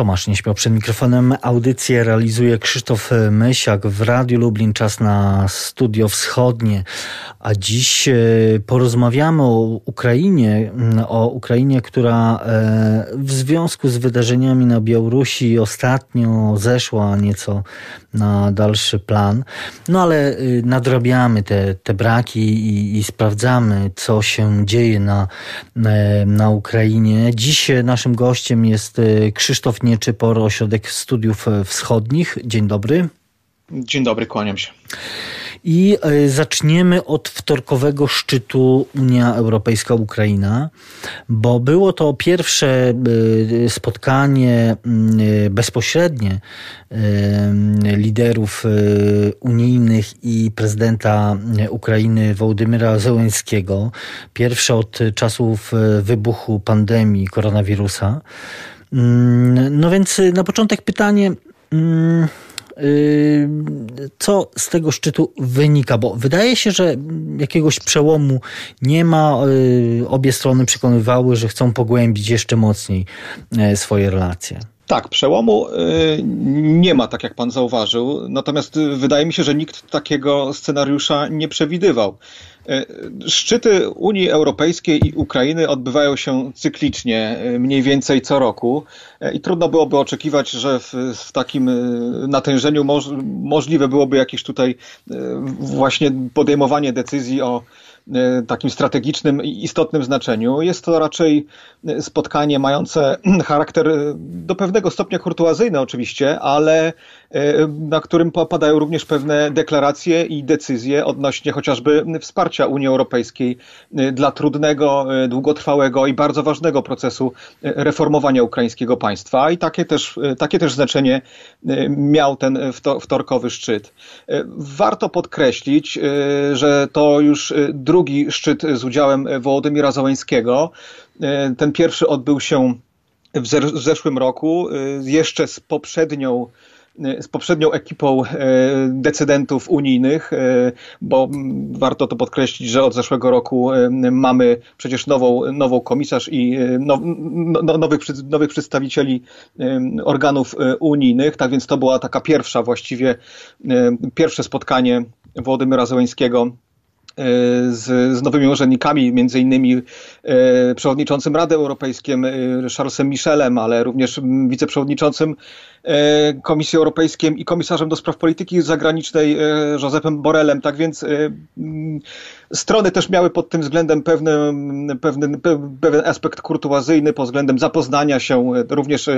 Tomasz nie śmiał przed mikrofonem. Audycję realizuje Krzysztof Mysiak w Radiu Lublin. Czas na Studio Wschodnie. A dziś e, porozmawiamy o Ukrainie, o Ukrainie, która e, w związku z wydarzeniami na Białorusi ostatnio zeszła nieco na dalszy plan. No ale y, nadrabiamy te, te braki i, i sprawdzamy, co się dzieje na, e, na Ukrainie. Dziś naszym gościem jest Krzysztof Nieczypor, Ośrodek Studiów Wschodnich. Dzień dobry. Dzień dobry, kłaniam się. I e, zaczniemy od wtorkowego szczytu Unia Europejska-Ukraina, bo było to pierwsze e, spotkanie e, bezpośrednie liderów unijnych i prezydenta Ukrainy Wołodymyra Zełenskiego. Pierwsze od czasów wybuchu pandemii koronawirusa. Mm, no więc na początek pytanie mm, y, co z tego szczytu wynika? Bo wydaje się, że jakiegoś przełomu nie ma. Y, obie strony przekonywały, że chcą pogłębić jeszcze mocniej e, swoje relacje. Tak, przełomu y, nie ma, tak jak pan zauważył. Natomiast wydaje mi się, że nikt takiego scenariusza nie przewidywał. E, szczyty Unii Europejskiej i Ukrainy odbywają się cyklicznie, e, mniej więcej co roku e, i trudno byłoby oczekiwać, że w, w takim natężeniu moż, możliwe byłoby jakieś tutaj właśnie podejmowanie decyzji o takim strategicznym i istotnym znaczeniu. Jest to raczej spotkanie mające charakter do pewnego stopnia kurtuazyjny oczywiście, ale na którym padają również pewne deklaracje i decyzje odnośnie chociażby wsparcia Unii Europejskiej dla trudnego, długotrwałego i bardzo ważnego procesu reformowania ukraińskiego państwa. I takie też, takie też znaczenie miał ten wtorkowy szczyt. Warto podkreślić, że to już drugi szczyt z udziałem Wołodymira Załęskiego. E, ten pierwszy odbył się w zeszłym roku, e, jeszcze z poprzednią z poprzednią ekipą e, decydentów unijnych, bo warto to podkreślić, że od zeszłego roku mamy przecież nową, nową komisarz i now, no, nowych, nowych przedstawicieli organów unijnych, tak więc to była taka pierwsza właściwie, pierwsze spotkanie Władimira Zełańskiego E, z, z nowymi urzędnikami, między innymi e, przewodniczącym Rady Europejskiej e, Charlesem Michelem, ale również wiceprzewodniczącym Komisji Europejskiej i komisarzem do spraw polityki zagranicznej Josepem Borelem. Tak więc strony też miały pod tym względem pewny, pewny, pewien aspekt kurtuazyjny pod względem zapoznania się również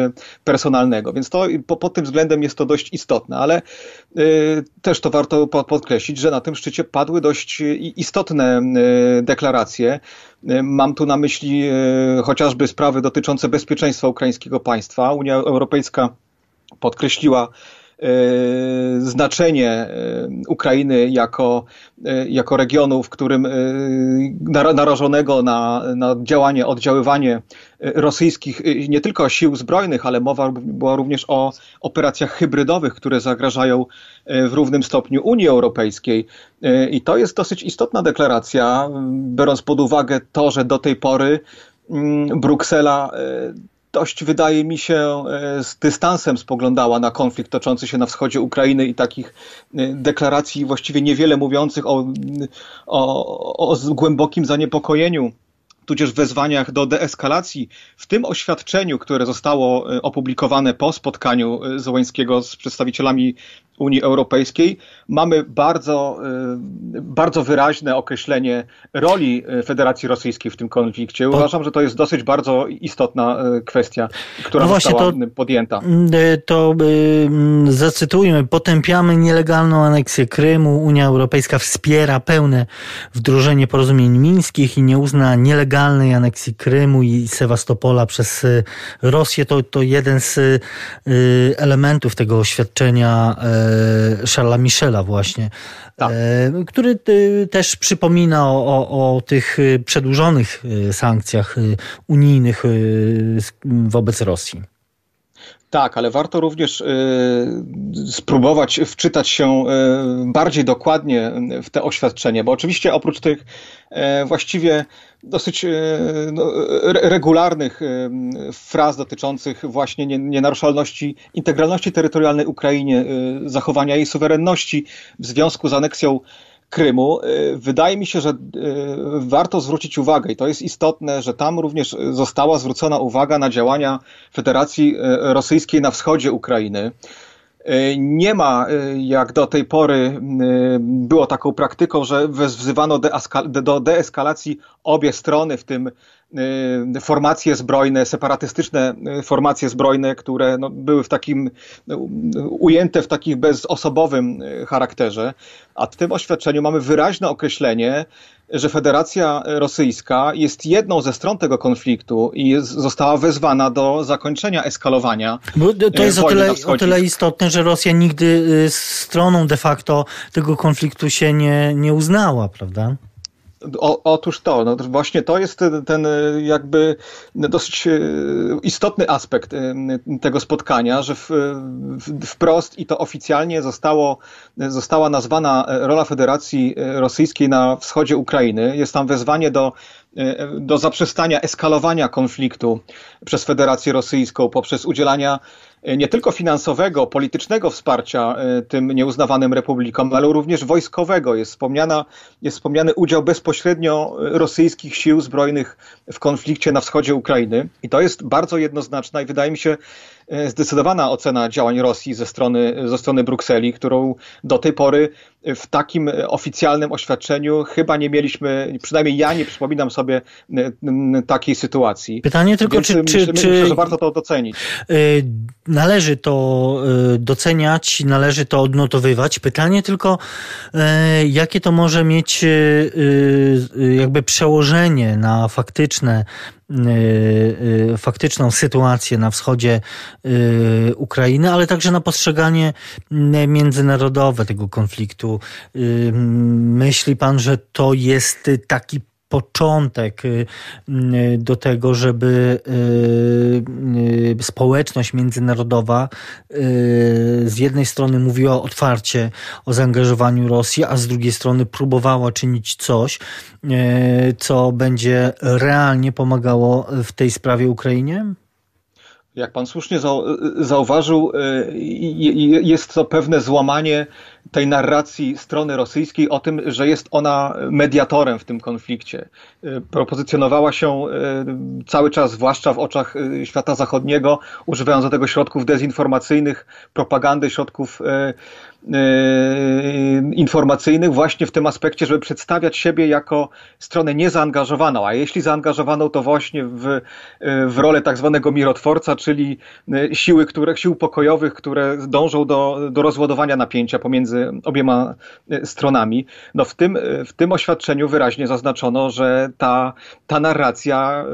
personalnego. Więc to pod tym względem jest to dość istotne, ale też to warto podkreślić, że na tym szczycie padły dość istotne e, deklaracje. E, mam tu na myśli e, chociażby sprawy dotyczące bezpieczeństwa ukraińskiego państwa. Unia Europejska podkreśliła znaczenie Ukrainy jako, jako regionu, w którym narażonego na, na działanie, oddziaływanie rosyjskich nie tylko sił zbrojnych, ale mowa była również o operacjach hybrydowych, które zagrażają w równym stopniu Unii Europejskiej. I to jest dosyć istotna deklaracja, biorąc pod uwagę to, że do tej pory Bruksela dość, wydaje mi się, e, z dystansem spoglądała na konflikt toczący się na wschodzie Ukrainy i takich e, deklaracji właściwie niewiele mówiących o, o, o głębokim zaniepokojeniu tudzież wezwaniach do deeskalacji. W tym oświadczeniu, które zostało e, opublikowane po spotkaniu Zołańskiego z przedstawicielami Unii Europejskiej, mamy bardzo, y, bardzo wyraźne określenie roli Federacji Rosyjskiej w tym konflikcie. Uważam, że to jest dosyć bardzo istotna kwestia, która no została to, podjęta. Mm, to mm, zacytujmy. Potępiamy nielegalną aneksję Krymu. Unia Europejska wspiera pełne wdrożenie porozumień mińskich i nie uzna nielegalnej aneksji Krymu i Sewastopola przez Rosję. To, to jeden z elementów tego oświadczenia Charlesa Michela właśnie, tak. Który też przypomina o, o, o, tych przedłużonych sankcjach unijnych wobec Rosji. Tak, ale warto również y, spróbować wczytać się y, bardziej dokładnie w te oświadczenie, bo oczywiście oprócz tych y, właściwie dosyć no, regularnych fraz dotyczących właśnie nienaruszalności integralności terytorialnej Ukrainie, zachowania jej suwerenności w związku z aneksją Krymu. Y, wydaje mi się, że y, warto zwrócić uwagę i to jest istotne, że tam również została zwrócona uwaga na działania Federacji y, Rosyjskiej na wschodzie Ukrainy. Nie ma, jak do tej pory było taką praktyką, że wzywano do deeskalacji obie strony, w tym formacje zbrojne, separatystyczne y, formacje zbrojne, które no, były w takim, no, ujęte w takim bezosobowym y, charakterze. A w tym oświadczeniu mamy wyraźne określenie, że Federacja Rosyjska jest jedną ze stron tego konfliktu i jest, została wezwana do zakończenia eskalowania. Bo to jest o tyle, o tyle, istotne, że Rosja nigdy stroną de facto tego konfliktu się nie, nie uznała, prawda? O, otóż to, no właśnie to jest ten, jakby dosyć e, istotny aspekt e, tego spotkania, że w, wprost i to oficjalnie zostało, została nazwana rola Federacji Rosyjskiej na wschodzie Ukrainy. Jest tam wezwanie do do zaprzestania eskalowania konfliktu przez Federację Rosyjską poprzez udzielania E, nie tylko finansowego, politycznego wsparcia e, tym nieuznawanym republikom, ale również wojskowego. Jest, wspomniana, jest wspomniany udział bezpośrednio rosyjskich sił zbrojnych w konflikcie na wschodzie Ukrainy. I to jest bardzo jednoznaczna i wydaje mi się E, zdecydowana ocena działań Rosji ze strony, ze strony Brukseli, którą do tej pory w takim oficjalnym oświadczeniu chyba nie mieliśmy, przynajmniej ja nie przypominam sobie e, takiej sytuacji. Pytanie tylko, Więc czy, myślę, czy, myślę, że warto to docenić. E, należy to doceniać, należy to odnotowywać. Pytanie tylko, jakie to może mieć jakby przełożenie na faktyczne faktyczną sytuację na wschodzie Ukrainy, ale także na postrzeganie międzynarodowe tego konfliktu. Myśli pan, że to jest taki początek y, y, do tego, żeby y, społeczność międzynarodowa z jednej strony mówiła otwarcie o zaangażowaniu Rosji, a z drugiej strony próbowała czynić coś, co będzie realnie pomagało w tej sprawie Ukrainie? Jak pan słusznie zauważył, jest to pewne złamanie tej narracji strony rosyjskiej o tym, że jest ona mediatorem w tym konflikcie. Y, propozycjonowała się y, cały czas, zwłaszcza w oczach y, świata zachodniego, używając do tego środków dezinformacyjnych, propagandy, środków informacyjnych właśnie w tym aspekcie, żeby przedstawiać siebie jako stronę niezaangażowaną, a jeśli zaangażowaną, to właśnie w, w rolę tak zwanego mirotworca, czyli siły, które, sił pokojowych, które dążą do, do rozładowania napięcia pomiędzy obiema stronami. No w, tym, w tym oświadczeniu wyraźnie zaznaczono, że ta, ta narracja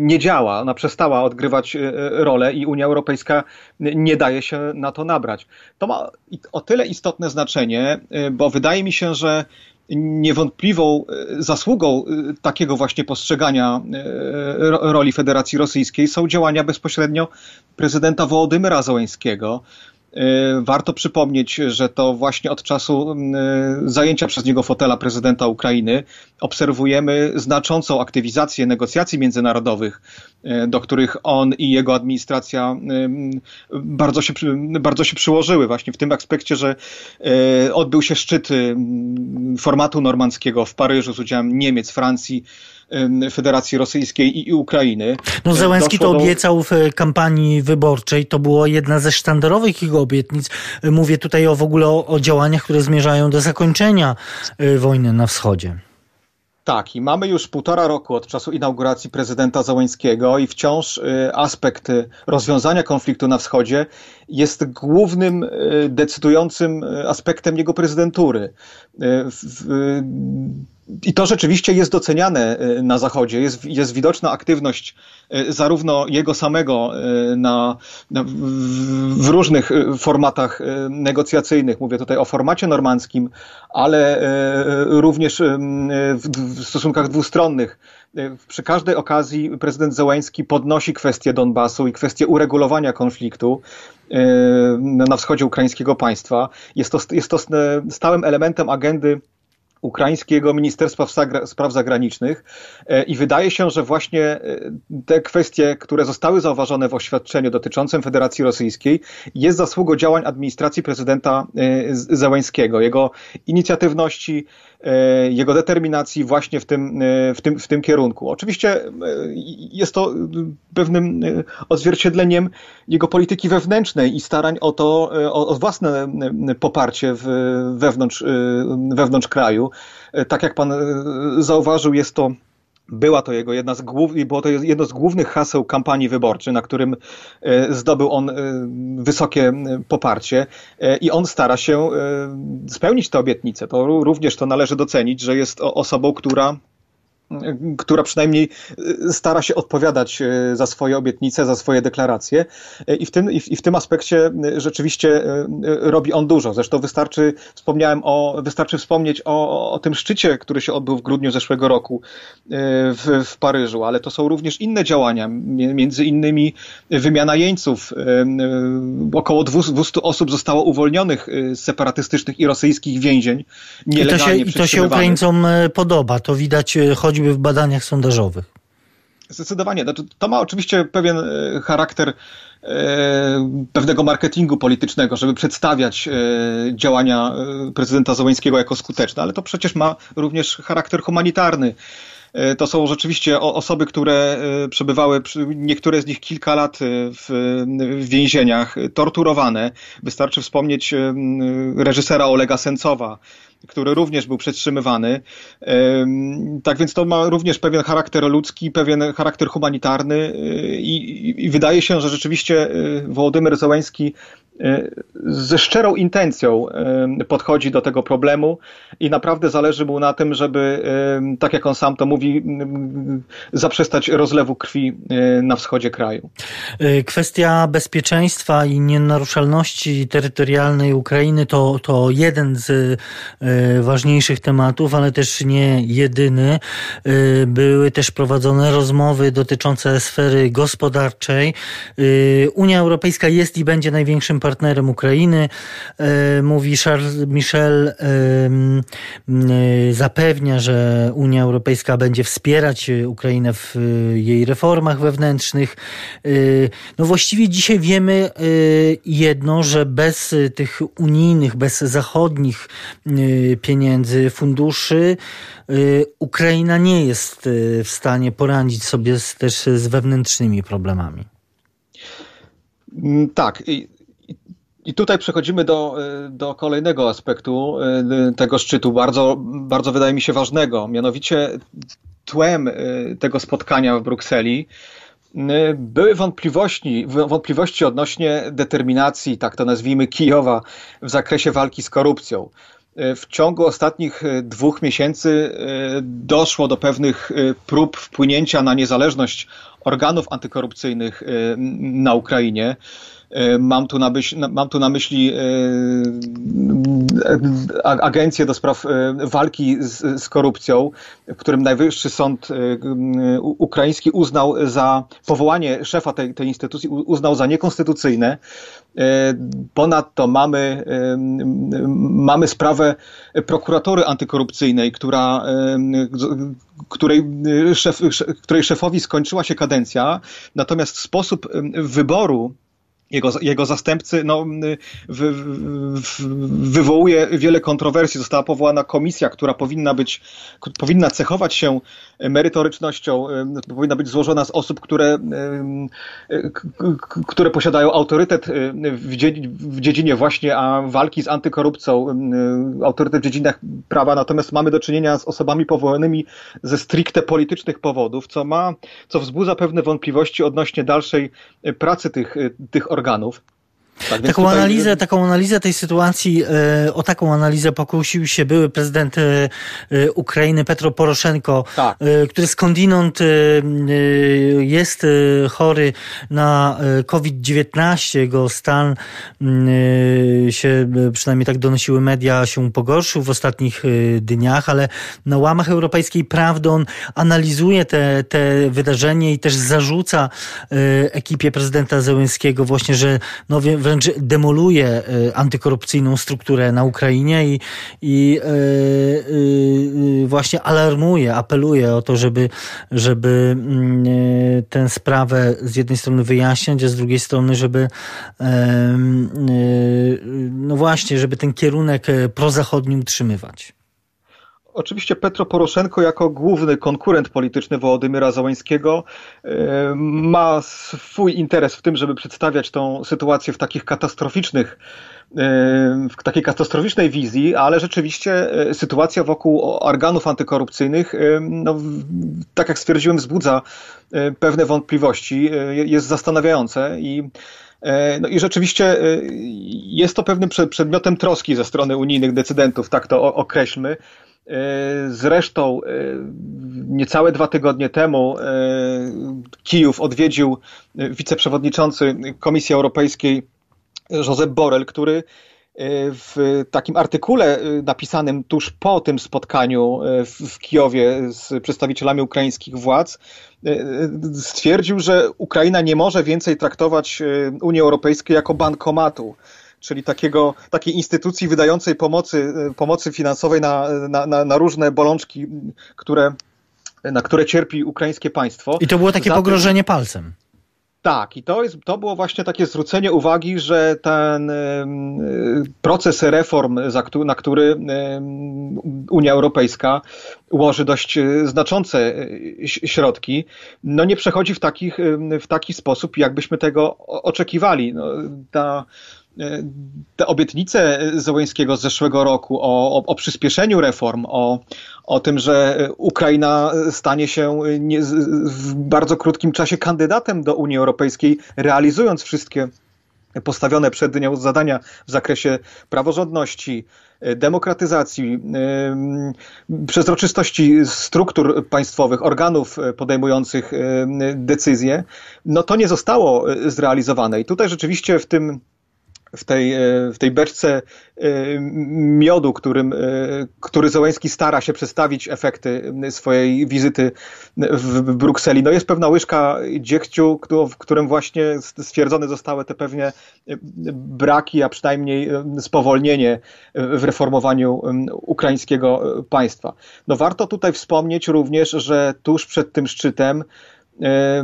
nie działa. Ona przestała odgrywać rolę i Unia Europejska nie daje się na to nabrać. To ma tyle istotne znaczenie, bo wydaje mi się, że niewątpliwą zasługą takiego właśnie postrzegania roli Federacji Rosyjskiej są działania bezpośrednio prezydenta Wołodymyra Zołańskiego, warto przypomnieć, że to właśnie od czasu zajęcia przez niego fotela prezydenta Ukrainy obserwujemy znaczącą aktywizację negocjacji międzynarodowych, do których on i jego administracja bardzo się, bardzo się przyłożyły, właśnie w tym aspekcie, że odbył się szczyt formatu normandzkiego w Paryżu z udziałem Niemiec, Francji, Federacji Rosyjskiej i Ukrainy. No Zełenski to obiecał w kampanii wyborczej, to było jedna ze sztandarowych jego obietnic. Mówię tutaj o w ogóle o, o działaniach, które zmierzają do zakończenia wojny na wschodzie. Tak, i mamy już półtora roku od czasu inauguracji prezydenta Załańskiego i wciąż y, aspekt y, rozwiązania konfliktu na wschodzie jest głównym decydującym aspektem jego prezydentury. I to rzeczywiście jest doceniane e, na Zachodzie. Jest, jest widoczna aktywność e, zarówno jego samego e, na, na, w różnych formatach negocjacyjnych. Mówię tutaj o formacie normandzkim, ale również w, w stosunkach dwustronnych przy każdej okazji prezydent Zełański podnosi kwestię Donbasu i kwestię uregulowania konfliktu na wschodzie ukraińskiego państwa. Jest to, jest to stałym elementem agendy ukraińskiego Ministerstwa Spraw Zagranicznych e, i wydaje się, że właśnie e, te kwestie, które zostały zauważone w oświadczeniu dotyczącym Federacji Rosyjskiej, jest zasługą działań administracji prezydenta e, Zełańskiego, jego inicjatywności, jego determinacji właśnie w tym, w, tym, w tym kierunku. Oczywiście jest to pewnym odzwierciedleniem jego polityki wewnętrznej i starań o to, o, o własne poparcie w, wewnątrz, wewnątrz kraju. E, tak jak pan e, zauważył, jest to była to jego jedna z głównych, było to jedno z głównych haseł kampanii wyborczej, na którym e, zdobył on wysokie poparcie i on stara się spełnić te obietnice. To również to należy docenić, że jest osobą, która która przynajmniej y, stara się odpowiadać y, za swoje obietnice, za swoje deklaracje i w tym, i w, tym aspekcie y, rzeczywiście robi on dużo. Zresztą wystarczy, wspomniałem o, wystarczy wspomnieć o, o tym szczycie, który się odbył w grudniu zeszłego roku w, w Paryżu, ale to są również inne działania, między innymi wymiana jeńców. Około 200 osób zostało uwolnionych z separatystycznych i rosyjskich więzień. I to się, i to się Ukraińcom podoba, to widać choć choćby w badaniach sondażowych. Zdecydowanie. Znaczy, to ma oczywiście pewien e, charakter e, pewnego marketingu politycznego, żeby przedstawiać e, działania prezydenta Zołańskiego jako skuteczne, ale to przecież ma również charakter humanitarny. To są rzeczywiście osoby, które przebywały, niektóre z nich kilka lat w, więzieniach, torturowane. Wystarczy wspomnieć reżysera Olega Sencowa, który również był przetrzymywany. Tak więc to ma również pewien charakter ludzki, pewien charakter humanitarny y, i, i wydaje się, że rzeczywiście y, Wołodymyr Zełański y, ze szczerą intencją podchodzi do tego problemu i naprawdę zależy mu na tym, żeby, tak jak on sam to mówi, zaprzestać rozlewu krwi na wschodzie kraju. Kwestia bezpieczeństwa i nienaruszalności terytorialnej Ukrainy to, to jeden z E, ważniejszych tematów, ale też nie jedyny. E, były też prowadzone rozmowy dotyczące sfery gospodarczej. E, Unia Europejska jest i będzie największym partnerem Ukrainy. Mówi Charles Michel, zapewnia, że Unia Europejska będzie wspierać Ukrainę w jej reformach wewnętrznych. No właściwie dzisiaj wiemy jedno, że bez tych unijnych, bez zachodnich pieniędzy, funduszy, Ukraina nie jest w stanie poradzić sobie z, też z wewnętrznymi problemami. Mm, tak. I, tutaj przechodzimy do, y, do kolejnego aspektu tego szczytu, bardzo, bardzo wydaje mi się ważnego. Mianowicie tłem tego spotkania w Brukseli były wątpliwości, wątpliwości odnośnie determinacji, tak to nazwijmy, Kijowa w zakresie walki z korupcją. W ciągu ostatnich e, dwóch miesięcy e, doszło do pewnych e, prób wpłynięcia na niezależność organów antykorupcyjnych na Ukrainie. Mam tu na myśli, mam tu na myśli agencję do spraw walki z, z, korupcją, w którym Najwyższy Sąd Ukraiński uznał za powołanie szefa tej, tej instytucji, uznał za niekonstytucyjne. E, ponadto mamy, e, mamy sprawę prokuratury antykorupcyjnej, która, e, której, szef, której szefowi skończyła się kadencja, natomiast sposób wyboru jego, jego zastępcy no, wy, wy, wywołuje wiele kontrowersji. Została powołana komisja, która powinna być, powinna cechować się merytorycznością, powinna być złożona z osób, które, które posiadają autorytet w dziedzinie właśnie a walki z antykorupcją, autorytet w dziedzinach prawa, natomiast mamy do czynienia z osobami powołanymi ze stricte politycznych powodów, co ma, co wzbudza pewne wątpliwości odnośnie dalszej pracy tych, tych organów. Tak, taką, tutaj... analizę, taką analizę tej sytuacji, e, o taką analizę pokusił się były prezydent e, e, Ukrainy Petro Poroszenko, tak. który skądinąd jest chory na COVID-19. Jego stan się, przynajmniej tak donosiły media, się pogorszył w ostatnich dniach, ale na łamach Europejskiej Prawdy on analizuje te, te wydarzenie i też zarzuca ekipie prezydenta Zełenskiego właśnie, że no, wręcz demoluje y, antykorupcyjną strukturę na Ukrainie i, i y, y, właśnie alarmuje, apeluje o to, żeby, żeby mm, tę sprawę z jednej strony wyjaśniać, a z drugiej strony, żeby no właśnie, żeby ten kierunek prozachodni utrzymywać. Oczywiście Petro Poroszenko jako główny konkurent polityczny Wołodymyra Załańskiego e, ma swój interes w tym, żeby przedstawiać tą sytuację w takich katastroficznych e, w takiej katastroficznej wizji, ale rzeczywiście e, sytuacja wokół organów antykorupcyjnych, no, tak jak stwierdziłem, wzbudza pewne wątpliwości, jest zastanawiające i no i rzeczywiście jest to pewnym przedmiotem troski ze strony unijnych decydentów, tak to określmy. E, zresztą e, niecałe dwa tygodnie temu e, Kijów odwiedził wiceprzewodniczący Komisji Europejskiej Josep Borrell, który w takim artykule napisanym tuż po tym spotkaniu w Kijowie z przedstawicielami ukraińskich władz stwierdził, że Ukraina nie może więcej traktować Unii Europejskiej jako bankomatu czyli takiego, takiej instytucji wydającej pomocy, e, pomocy finansowej na, na, na, na różne bolączki, które, na które cierpi ukraińskie państwo. I to było takie Zatem, pogrożenie palcem. Tak, i to, jest, to było właśnie takie zwrócenie uwagi, że ten proces reform, na który Unia Europejska ułoży dość e, znaczące e, środki, no nie przechodzi w, takich, w taki sposób, jakbyśmy tego oczekiwali. No, ta te obietnice Zełęńskiego z zeszłego roku o, o, o, przyspieszeniu reform, o, o tym, że Ukraina stanie się nie, w bardzo krótkim czasie kandydatem do Unii Europejskiej, realizując wszystkie postawione przed nią zadania w zakresie praworządności, demokratyzacji, przezroczystości struktur państwowych, organów podejmujących decyzje, no to nie zostało zrealizowane. I tutaj rzeczywiście w tym w tej, e, w tej beczce e, miodu, którym, e, który Zełęński stara się przedstawić efekty swojej wizyty w Brukseli. No jest pewna łyżka dziegciu, w którym właśnie stwierdzone zostały te pewnie braki, a przynajmniej spowolnienie w reformowaniu ukraińskiego państwa. No warto tutaj wspomnieć również, że tuż przed tym szczytem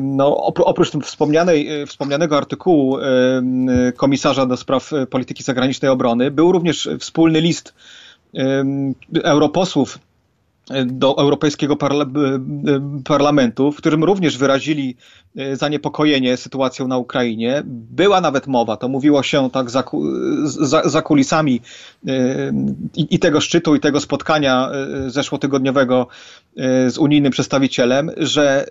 no, oprócz wspomnianej, e, wspomnianego artykułu komisarza do spraw polityki zagranicznej obrony, był również wspólny list europosłów do Europejskiego Parlamentu, w którym również wyrazili e, zaniepokojenie sytuacją na Ukrainie. Była nawet mowa, to mówiło się tak za, za, za kulisami i, i, tego szczytu, i tego spotkania zeszłotygodniowego z unijnym przedstawicielem, że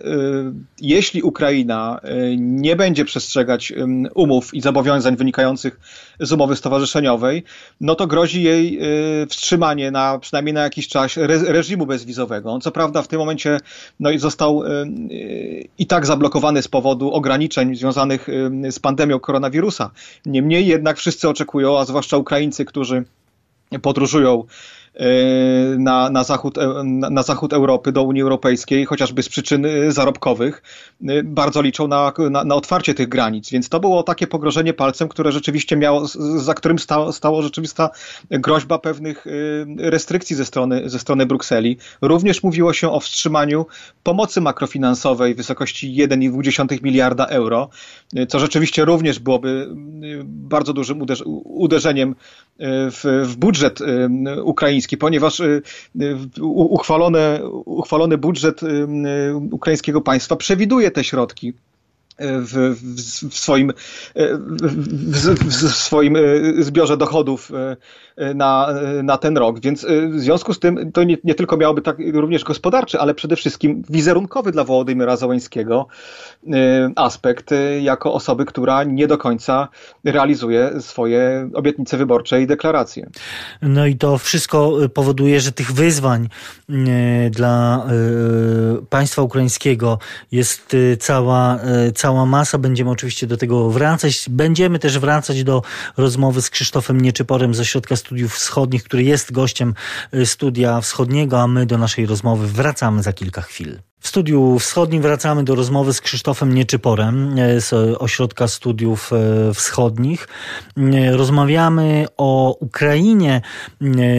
jeśli Ukraina nie będzie przestrzegać umów i zobowiązań wynikających z umowy stowarzyszeniowej, no to grozi jej wstrzymanie na przynajmniej na jakiś czas reżimu bezwizowego. On co prawda w tym momencie no, został y, i tak zablokowany z powodu ograniczeń związanych z pandemią koronawirusa. Niemniej jednak wszyscy oczekują, a zwłaszcza Ukraińcy, którzy podróżują na, na, zachód, e, na zachód Europy, do Unii Europejskiej, chociażby z przyczyn e, zarobkowych, bardzo liczą na, na, na otwarcie tych granic. Więc to było takie pogrożenie palcem, które rzeczywiście miało, za którym stało, stało rzeczywista groźba pewnych restrykcji ze strony, ze strony Brukseli. Również mówiło się o wstrzymaniu pomocy makrofinansowej w wysokości 1,2 miliarda euro, co rzeczywiście również byłoby bardzo dużym uderzeniem w, w budżet ponieważ y, y, uchwalone, uchwalony budżet y, ukraińskiego państwa przewiduje te środki w, w, swoim, w, w, swoim zbiorze dochodów na, na ten rok. Więc w związku z tym to nie, nie tylko miałoby tak również gospodarczy, ale przede wszystkim wizerunkowy dla Wołodymyra Załańskiego aspekt jako osoby, która nie do końca realizuje swoje obietnice wyborcze i deklaracje. No i to wszystko powoduje, że tych wyzwań dla państwa ukraińskiego jest cała, cała masa. Będziemy oczywiście do tego wracać. Będziemy też wracać do rozmowy z Krzysztofem Nieczyporem ze Środka Studiów Wschodnich, który jest gościem y, Studia Wschodniego, a my do naszej rozmowy wracamy za kilka chwil. W studiu wschodnim wracamy do rozmowy z Krzysztofem Nieczyporem e, z Ośrodka Studiów e, Wschodnich. E, rozmawiamy o Ukrainie.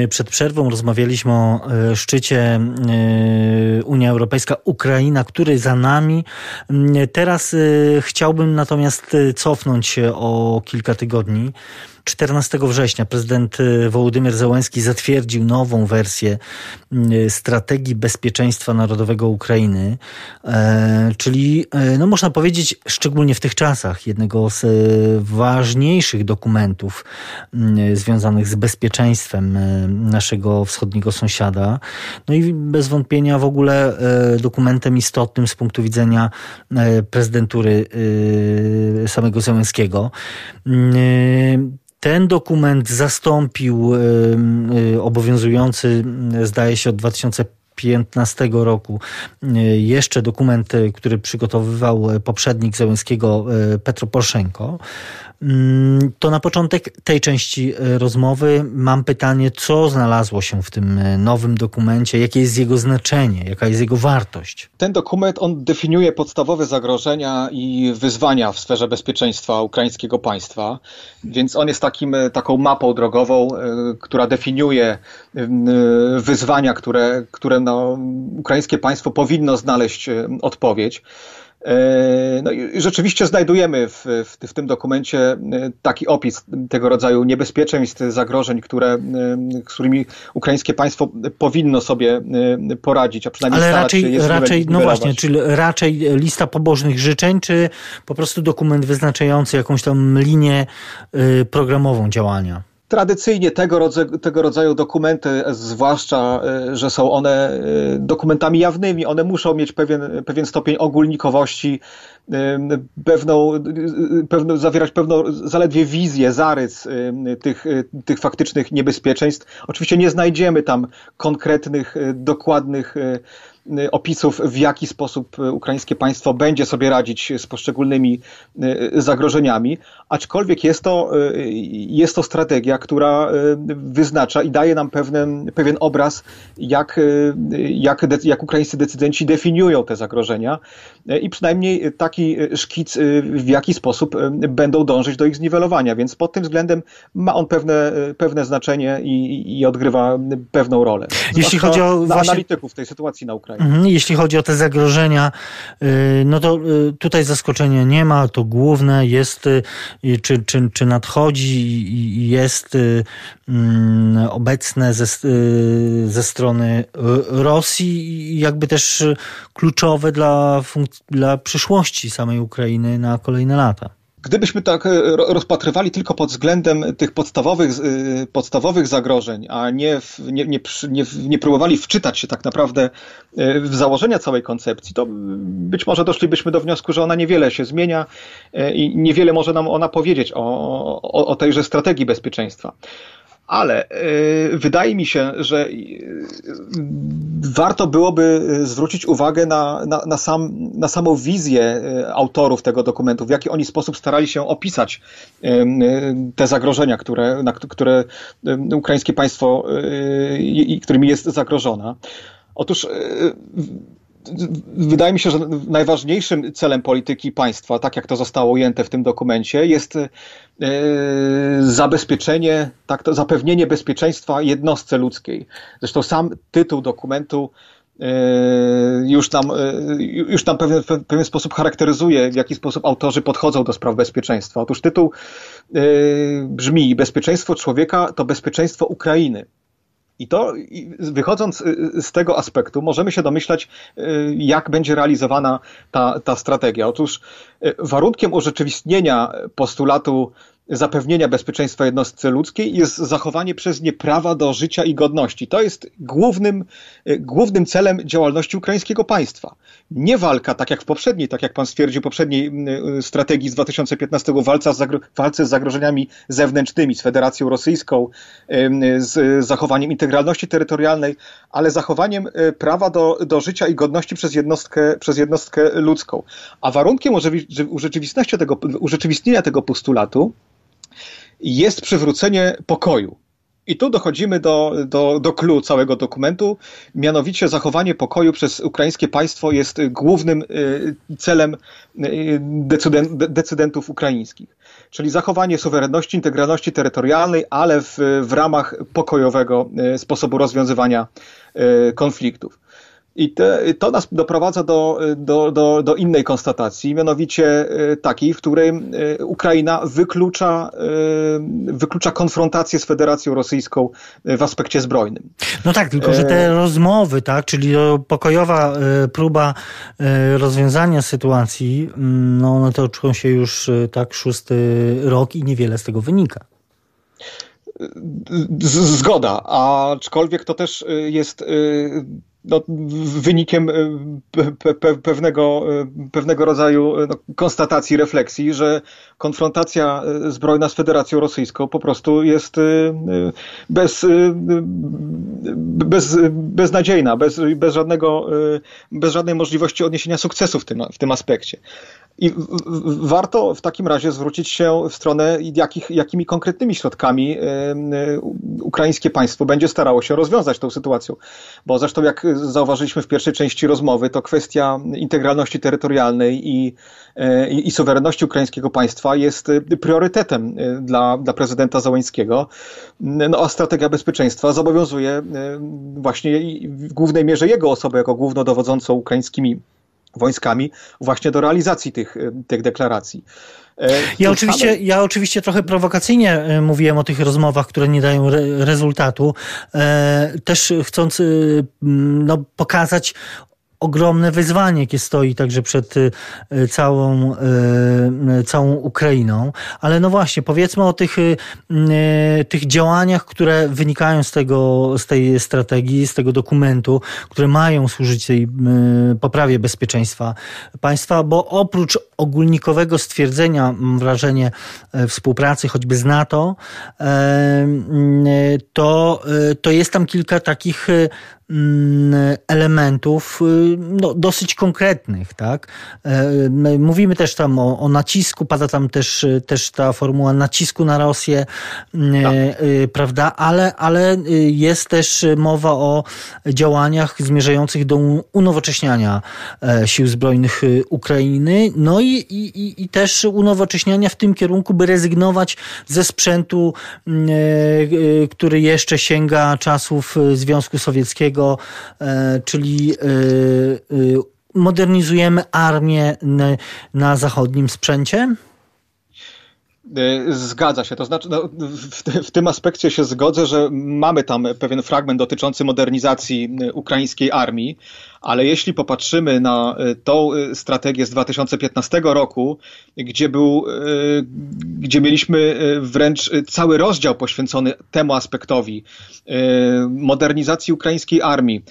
Przed przerwą rozmawialiśmy o szczycie Unia Europejska-Ukraina, który za nami. Teraz chciałbym natomiast cofnąć się o kilka tygodni. 14 września prezydent y, Wołodymyr Zełenski zatwierdził nową wersję y, strategii bezpieczeństwa narodowego Ukrainy, e, czyli, e, no można powiedzieć, szczególnie w tych czasach, jednego z e, ważniejszych dokumentów związanych z bezpieczeństwem naszego wschodniego sąsiada. No i bez wątpienia w ogóle dokumentem istotnym z punktu widzenia prezydentury samego Zełenskiego. Ten dokument zastąpił obowiązujący, zdaje się, od 2015 roku jeszcze dokument, który przygotowywał poprzednik Zełenskiego Petro Poroszenko. Mm, to na początek tej części e, rozmowy mam pytanie, co znalazło się w tym e, nowym dokumencie, jakie jest jego znaczenie, jaka jest jego wartość? Ten dokument on definiuje podstawowe zagrożenia i wyzwania w sferze bezpieczeństwa ukraińskiego państwa, więc on jest takim, e, taką mapą drogową, która definiuje wyzwania, które, które no, ukraińskie państwo powinno znaleźć odpowiedź. E, no i rzeczywiście znajdujemy w, w, w, tym dokumencie e, taki opis tego rodzaju niebezpieczeństw, zagrożeń, które, e, z którymi ukraińskie państwo powinno sobie poradzić, a przynajmniej Ale raczej, raczej, no właśnie, czyli raczej lista pobożnych życzeń, czy po prostu dokument wyznaczający jakąś tam linię programową działania? Tradycyjnie tego rodzaju, tego rodzaju dokumenty, zwłaszcza, e, że są one e, dokumentami jawnymi, one muszą mieć pewien, pewien stopień ogólnikowości, e, pewną, pewną, zawierać pewną zaledwie wizję, zarys tych, tych faktycznych niebezpieczeństw. Oczywiście nie znajdziemy tam konkretnych, dokładnych opisów, w jaki sposób y, ukraińskie państwo będzie sobie radzić z poszczególnymi y, zagrożeniami, aczkolwiek jest to, jest to strategia, która wyznacza i daje nam pewien, pewien obraz, jak, jak, jak ukraińscy decydenci definiują te zagrożenia i przynajmniej taki szkic, w jaki sposób będą dążyć do ich zniwelowania, więc pod tym względem ma on pewne, pewne znaczenie i, i odgrywa pewną rolę. Jeśli chodzi o właśnie... analityków w tej sytuacji na Ukrainie. Mhm, jeśli chodzi o te zagrożenia, y, no to y, tutaj zaskoczenia nie ma. To główne jest, y, czy, czy, czy nadchodzi i jest mm, obecne ze, ze strony Rosji, jakby też kluczowe dla, dla przyszłości samej Ukrainy na kolejne lata. Gdybyśmy tak e, rozpatrywali tylko pod względem tych podstawowych, e, podstawowych zagrożeń, a nie, nie, nie, nie, nie próbowali wczytać się tak naprawdę e, w założenia całej koncepcji, to być może doszlibyśmy do wniosku, że ona niewiele się zmienia i niewiele może nam ona powiedzieć o, o, o tejże strategii bezpieczeństwa. Ale y, wydaje mi się, że y, warto byłoby zwrócić uwagę na, na, na, sam, na samą wizję autorów tego dokumentu, w jaki oni sposób starali się opisać te zagrożenia, które, na, które ukraińskie państwo, którymi jest zagrożona. Otóż wydaje mi się, że najważniejszym celem polityki państwa, tak jak to zostało ujęte w tym dokumencie, jest e, zabezpieczenie, tak to, zapewnienie bezpieczeństwa jednostce ludzkiej. Zresztą sam tytuł dokumentu e, już tam, e, już tam pewien, pewien sposób charakteryzuje, w jaki sposób autorzy podchodzą do spraw bezpieczeństwa. Otóż tytuł brzmi Bezpieczeństwo człowieka to bezpieczeństwo Ukrainy. I to, wychodząc z tego aspektu, możemy się domyślać, jak będzie realizowana ta, ta strategia. Otóż warunkiem urzeczywistnienia postulatu zapewnienia bezpieczeństwa jednostce ludzkiej jest zachowanie przez nie prawa do życia i godności. To jest głównym, e, głównym celem działalności ukraińskiego państwa. Nie walka, tak jak w poprzedniej, tak jak pan stwierdził, poprzedniej e, strategii z 2015, walca z walce z zagrożeniami zewnętrznymi, z Federacją Rosyjską, z zachowaniem integralności terytorialnej, ale zachowaniem e, prawa do, do życia i godności przez jednostkę, przez jednostkę ludzką. A warunkiem urzeczywistnienia tego, urzeczywistnienia tego postulatu jest przywrócenie pokoju. I tu dochodzimy do, do, do całego dokumentu, mianowicie zachowanie pokoju przez ukraińskie państwo jest głównym y, celem y, decydentów ukraińskich. Czyli zachowanie suwerenności, integralności terytorialnej, ale w, w ramach pokojowego y, sposobu rozwiązywania konfliktów. I te, to nas doprowadza do, do, do, do, innej konstatacji, mianowicie e, takiej, w której e, Ukraina wyklucza, e, wyklucza konfrontację z Federacją Rosyjską w aspekcie zbrojnym. No tak, tylko że te rozmowy, tak, czyli pokojowa próba rozwiązania sytuacji, mm, no one toczą się już tak szósty rok i niewiele z tego wynika. Zgoda, aczkolwiek to też jest no, wynikiem e, pe, pe, pewnego, e, pewnego rodzaju e, no, konstatacji, refleksji, że konfrontacja zbrojna z Federacją Rosyjską po prostu jest bez, bez, beznadziejna, bez, bez, żadnego, bez żadnej możliwości odniesienia sukcesu w tym, w tym aspekcie. I warto w takim razie zwrócić się w stronę, jakich, jakimi konkretnymi środkami ukraińskie państwo będzie starało się rozwiązać tę sytuację. Bo zresztą, jak zauważyliśmy w pierwszej części rozmowy, to kwestia integralności terytorialnej i, e, i, i suwerenności ukraińskiego państwa jest priorytetem e, dla, dla prezydenta Załańskiego. No, a strategia bezpieczeństwa zobowiązuje właśnie w głównej mierze jego osobę jako głównodowodzącą ukraińskimi wojskami właśnie do realizacji tych, tych deklaracji. E, ja oczywiście, ja oczywiście trochę prowokacyjnie e, mówiłem o tych rozmowach, które nie dają re rezultatu, e, też chcąc no, pokazać ogromne wyzwanie, jakie stoi także przed y, y, całą, y, całą Ukrainą. Ale no właśnie, powiedzmy o tych, tych działaniach, które wynikają z, tego, z tej strategii, z tego dokumentu, które mają służyć tej poprawie bezpieczeństwa państwa, bo oprócz ogólnikowego stwierdzenia, mam wrażenie, współpracy choćby z NATO, to, to jest tam kilka takich elementów y, no, dosyć konkretnych, tak? E, mówimy też tam o, o, nacisku, pada tam też, też ta formuła nacisku na Rosję, mm, tak. E, prawda? Ale, ale jest też mowa o działaniach zmierzających do unowocześniania e, sił zbrojnych Ukrainy, no i, i, i też unowocześniania w tym kierunku, by rezygnować ze sprzętu, mm, który jeszcze sięga czasów Związku Sowieckiego, E, czyli e, e, modernizujemy armię na zachodnim sprzęcie? Zgadza się. To znaczy, no, w, w, tym aspekcie się zgodzę, że mamy tam pewien fragment dotyczący modernizacji ukraińskiej armii, ale jeśli popatrzymy na y, tą strategię z 2015 roku, gdzie był, gdzie mieliśmy wręcz cały rozdział poświęcony temu aspektowi modernizacji ukraińskiej armii,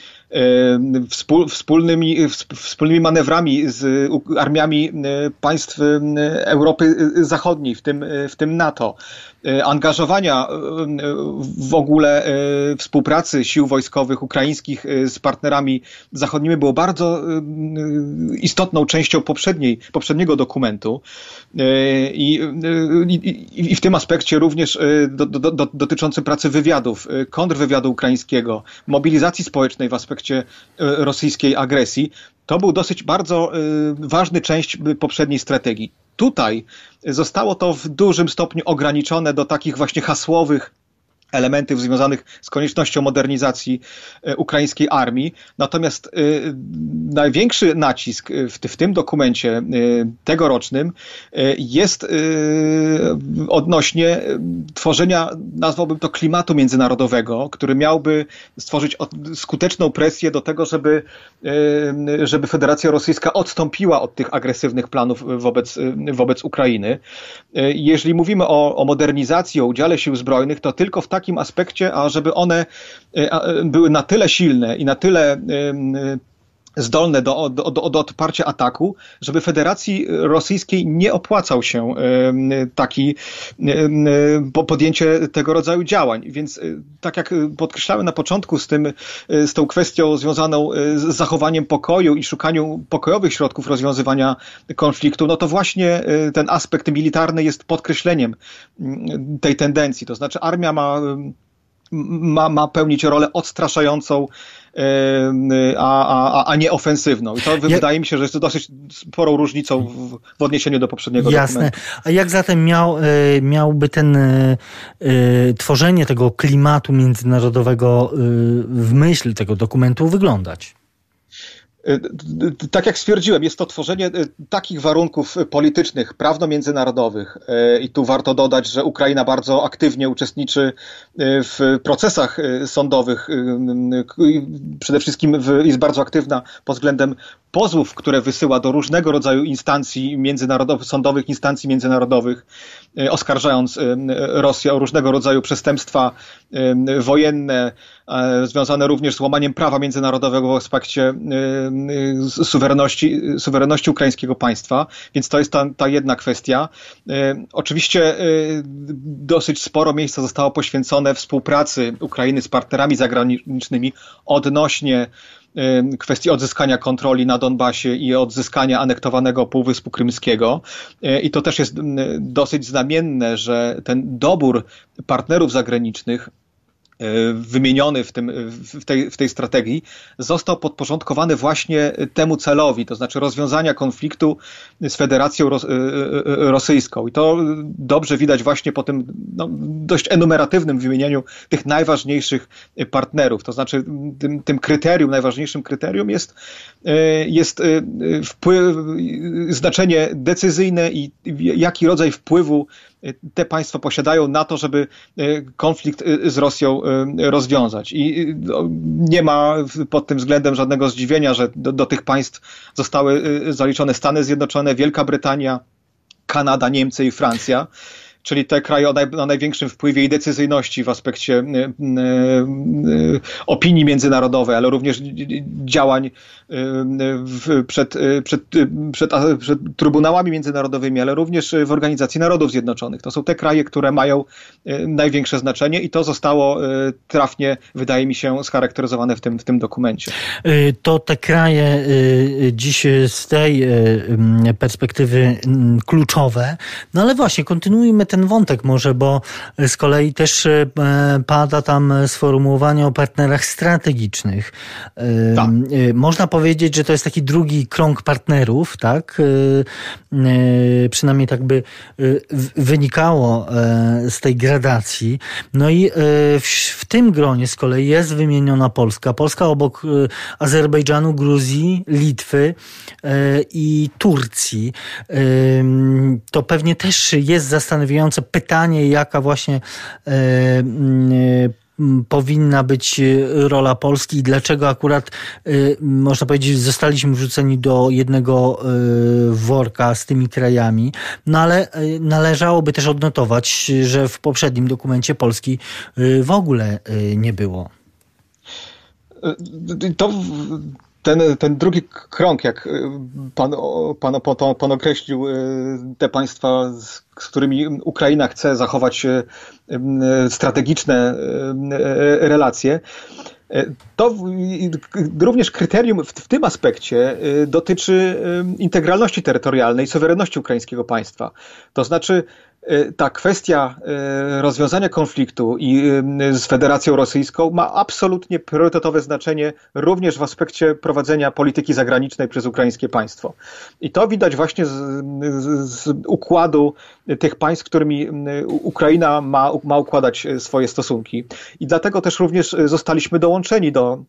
wspólnymi, wspólnymi manewrami z armiami państw Europy Zachodniej, w tym, w tym NATO, E, angażowania e, w ogóle e, współpracy sił wojskowych ukraińskich z partnerami zachodnimi było bardzo istotną częścią poprzedniej, poprzedniego dokumentu. I, i, i w tym aspekcie również do, do, do, dotyczący pracy wywiadów, kontrwywiadu ukraińskiego, mobilizacji społecznej w aspekcie rosyjskiej agresji, to był dosyć bardzo ważny część poprzedniej strategii. Tutaj zostało to w dużym stopniu ograniczone do takich właśnie hasłowych elementów związanych z koniecznością modernizacji e, ukraińskiej armii. Natomiast y, największy nacisk w, w, tym dokumencie tegorocznym jest odnośnie tworzenia, nazwałbym to klimatu międzynarodowego, który miałby stworzyć skuteczną presję do tego, żeby, żeby Federacja Rosyjska odstąpiła od tych agresywnych planów wobec, wobec Ukrainy. Jeżeli mówimy o, o modernizacji, o udziale sił zbrojnych, to tylko w takim aspekcie, a żeby one e, były na tyle silne i na tyle zdolne do, do, do, do odparcia ataku, żeby Federacji Rosyjskiej nie opłacał się taki podjęcie tego rodzaju działań. Więc e, tak jak podkreślałem na początku z, tym, e, z tą kwestią związaną z zachowaniem pokoju i szukaniu pokojowych środków rozwiązywania konfliktu, no to właśnie ten aspekt militarny jest podkreśleniem tej tendencji. To znaczy armia ma ma, ma pełnić rolę odstraszającą, a, a, a nie ofensywną. I to wydaje mi się, że jest to dosyć sporą różnicą w, w odniesieniu do poprzedniego Jasne. dokumentu. A jak zatem miał, e, miałby ten e, e, tworzenie tego klimatu międzynarodowego w myśl tego dokumentu wyglądać? Y, tak jak stwierdziłem, jest to tworzenie y, takich warunków politycznych, prawno-międzynarodowych y, i tu warto dodać, że Ukraina bardzo aktywnie uczestniczy w procesach sądowych, przede wszystkim jest bardzo aktywna pod względem pozwów, które wysyła do różnego rodzaju instancji międzynarodowych, sądowych instancji międzynarodowych, oskarżając Rosję o różnego rodzaju przestępstwa wojenne, związane również z łamaniem prawa międzynarodowego w aspekcie suwerenności, suwerenności ukraińskiego państwa, więc to jest ta, ta jedna kwestia. Oczywiście dosyć sporo miejsca zostało poświęcone współpracy Ukrainy z partnerami zagranicznymi odnośnie kwestii odzyskania kontroli na Donbasie i odzyskania anektowanego Półwyspu Krymskiego. I to też jest dosyć znamienne, że ten dobór partnerów zagranicznych E, wymieniony w, tym, w, tej, w tej strategii, został podporządkowany właśnie temu celowi, to znaczy rozwiązania konfliktu z Federacją e, e, Rosyjską. I to dobrze widać właśnie po tym no, dość enumeratywnym wymienieniu tych najważniejszych partnerów. To znaczy tym, tym kryterium, najważniejszym kryterium jest, jest wpływ, znaczenie decyzyjne i jaki rodzaj wpływu te państwa posiadają na to, żeby e, konflikt e, z Rosją e, rozwiązać. I nie ma pod tym względem żadnego zdziwienia, że do, do tych państw zostały zaliczone Stany Zjednoczone, Wielka Brytania, Kanada, Niemcy i Francja czyli te kraje o, naj, o największym wpływie i decyzyjności w aspekcie y, y, y, opinii międzynarodowej, ale również działań w, przed, przed, przed, przed trybunałami międzynarodowymi, ale również w Organizacji Narodów Zjednoczonych. To są te kraje, które mają największe znaczenie i to zostało trafnie, wydaje mi się, scharakteryzowane w tym, w tym dokumencie. To te kraje dziś z tej perspektywy kluczowe, no ale właśnie kontynuujmy ten wątek może, bo z kolei też e, pada tam sformułowanie o partnerach strategicznych. E, tak. E, można powiedzieć, że to jest taki drugi krąg partnerów, tak? Przynajmniej tak by wynikało z tej gradacji. No i w tym gronie z kolei jest wymieniona Polska. Polska obok Azerbejdżanu, Gruzji, Litwy i Turcji. To pewnie też jest zastanawiające pytanie, jaka właśnie e, e, powinna być rola Polski i dlaczego akurat, e, można powiedzieć, zostaliśmy wrzuceni do jednego worka z tymi krajami. No ale należałoby też odnotować, że w poprzednim dokumencie Polski w ogóle nie było. To ten, ten drugi krąg, jak pan, pan, pan, pan określił, te państwa, z którymi Ukraina chce zachować strategiczne relacje, to również kryterium w, tym aspekcie dotyczy integralności terytorialnej, suwerenności ukraińskiego państwa. To znaczy, Y, ta kwestia y, rozwiązania konfliktu i y, z Federacją Rosyjską ma absolutnie priorytetowe znaczenie również w aspekcie prowadzenia polityki zagranicznej przez ukraińskie państwo. I to widać właśnie z, z układu tych państw, którymi Ukraina ma, ma układać swoje stosunki. I dlatego też również zostaliśmy dołączeni do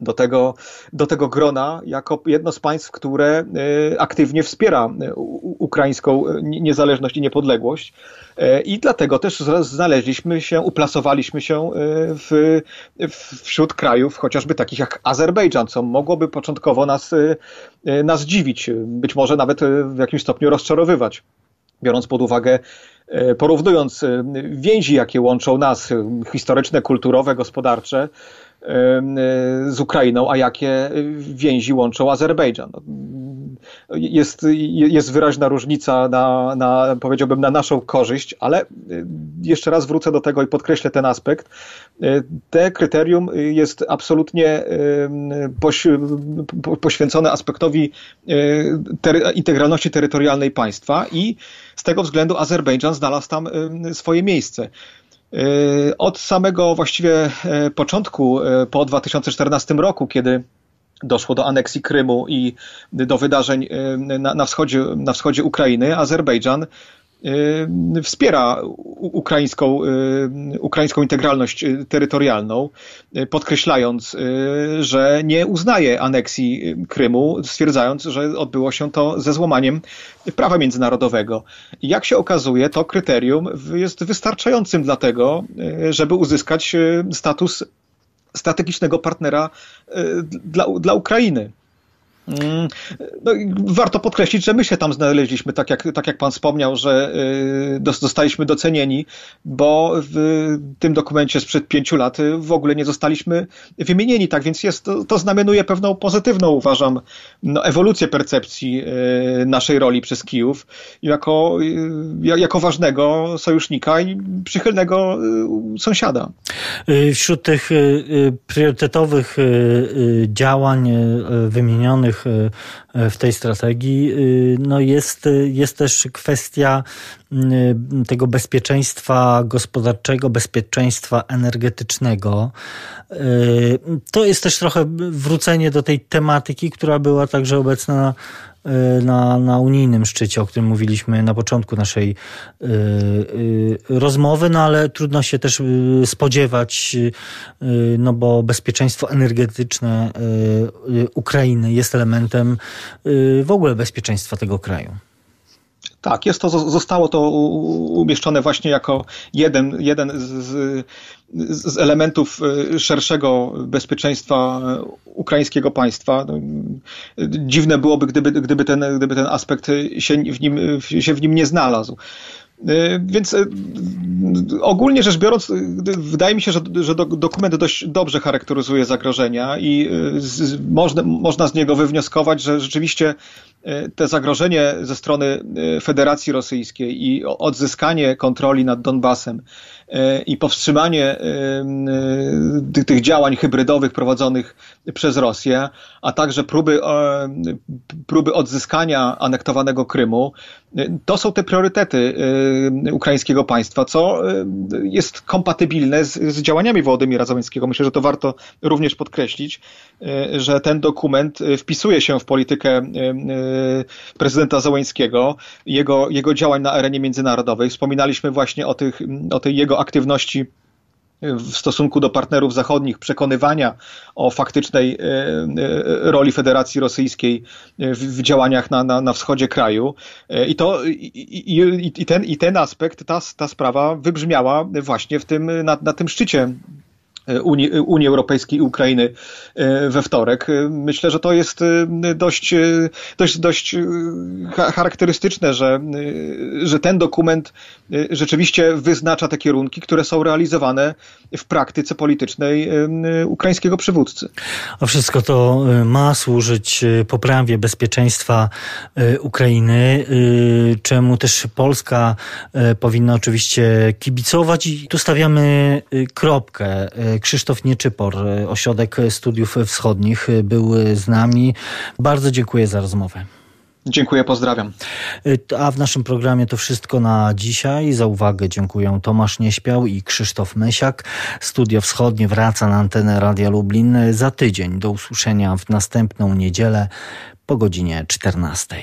do tego, do tego grona jako jedno z państw, które y, aktywnie wspiera y, ukraińską niezależność i niepodległość. Y, I dlatego też znaleźliśmy się, uplasowaliśmy się w, wśród krajów chociażby takich jak Azerbejdżan, co mogłoby początkowo nas, nas dziwić, być może nawet w jakimś stopniu rozczarowywać, biorąc pod uwagę porównując więzi, jakie łączą nas, historyczne, kulturowe, gospodarcze, z Ukrainą, a jakie więzi łączą Azerbejdżan. Jest, jest wyraźna różnica na, na, powiedziałbym, na naszą korzyść, ale jeszcze raz wrócę do tego i podkreślę ten aspekt. Te kryterium jest absolutnie poświęcone aspektowi integralności terytorialnej państwa i z tego względu Azerbejdżan znalazł tam swoje miejsce. Y, od samego właściwie e, początku, e, po 2014 roku, kiedy doszło do aneksji Krymu i do wydarzeń e, na, na, wschodzie, na wschodzie Ukrainy, Azerbejdżan wspiera ukraińską, y, ukraińską integralność y, terytorialną, podkreślając, że nie uznaje aneksji Krymu, stwierdzając, że odbyło się to ze złamaniem prawa międzynarodowego. Jak się okazuje, to kryterium jest wystarczającym dla tego, żeby uzyskać status strategicznego partnera dla, dla Ukrainy. Mm, no, warto podkreślić, że my się tam znaleźliśmy, tak jak, tak jak pan wspomniał, że y, zostaliśmy docenieni, bo w tym dokumencie sprzed pięciu lat w ogóle nie zostaliśmy wymienieni, tak więc jest, to, to znamienuje pewną pozytywną, uważam, no, ewolucję percepcji y, naszej roli przez Kijów jako, y, jako ważnego sojusznika i przychylnego sąsiada. Wśród tych priorytetowych działań wymienionych E, w tej strategii. Y, no jest, jest też kwestia y, tego bezpieczeństwa gospodarczego, bezpieczeństwa energetycznego. Y, to jest też trochę wrócenie do tej tematyki, która była także obecna Y, na, na unijnym szczycie, o którym mówiliśmy na początku naszej y, y, rozmowy, no ale trudno się też spodziewać, no bo bezpieczeństwo energetyczne Ukrainy jest elementem w ogóle bezpieczeństwa tego kraju. Tak, jest to, zostało to umieszczone właśnie jako jeden, jeden z, z elementów e, szerszego bezpieczeństwa ukraińskiego państwa. No, dziwne byłoby, gdyby, gdyby, ten, gdyby ten aspekt się w, nim, się w nim nie znalazł. E, więc e, ogólnie rzecz biorąc, wydaje mi się, że, że dokument dość dobrze charakteryzuje zagrożenia i z, można, można z niego wywnioskować, że rzeczywiście te zagrożenie ze strony Federacji Rosyjskiej i odzyskanie kontroli nad Donbasem i powstrzymanie tych, tych działań hybrydowych prowadzonych przez Rosję, a także próby, próby odzyskania anektowanego Krymu, to są te priorytety ukraińskiego państwa, co jest kompatybilne z, z działaniami Wołodymira Załęckiego. Myślę, że to warto również podkreślić, że ten dokument wpisuje się w politykę prezydenta Załęckiego, jego, jego działań na arenie międzynarodowej. Wspominaliśmy właśnie o, tych, o tej jego aktywności w stosunku do partnerów zachodnich, przekonywania o faktycznej e, e, roli Federacji Rosyjskiej w, działaniach na, na, na wschodzie kraju. E, I, to, i, i, ten, i ten aspekt, ta, ta sprawa wybrzmiała właśnie w tym, na, na tym szczycie Unii, Unii Europejskiej i Ukrainy e, we wtorek. E, myślę, że to jest e, dość, dość, dość charakterystyczne, że, że ten dokument rzeczywiście wyznacza te kierunki, które są realizowane w praktyce politycznej ukraińskiego przywódcy. A wszystko to ma służyć poprawie bezpieczeństwa Ukrainy, czemu też Polska powinna oczywiście kibicować i tu stawiamy kropkę Krzysztof Nieczypor, Ośrodek Studiów Wschodnich, był z nami. Bardzo dziękuję za rozmowę. Dziękuję, pozdrawiam. A w naszym programie to wszystko na dzisiaj. Za uwagę dziękuję Tomasz Nieśpiał i Krzysztof Mysiak. Studio Wschodnie wraca na antenę Radia Lublin za tydzień. Do usłyszenia w następną niedzielę po godzinie 14.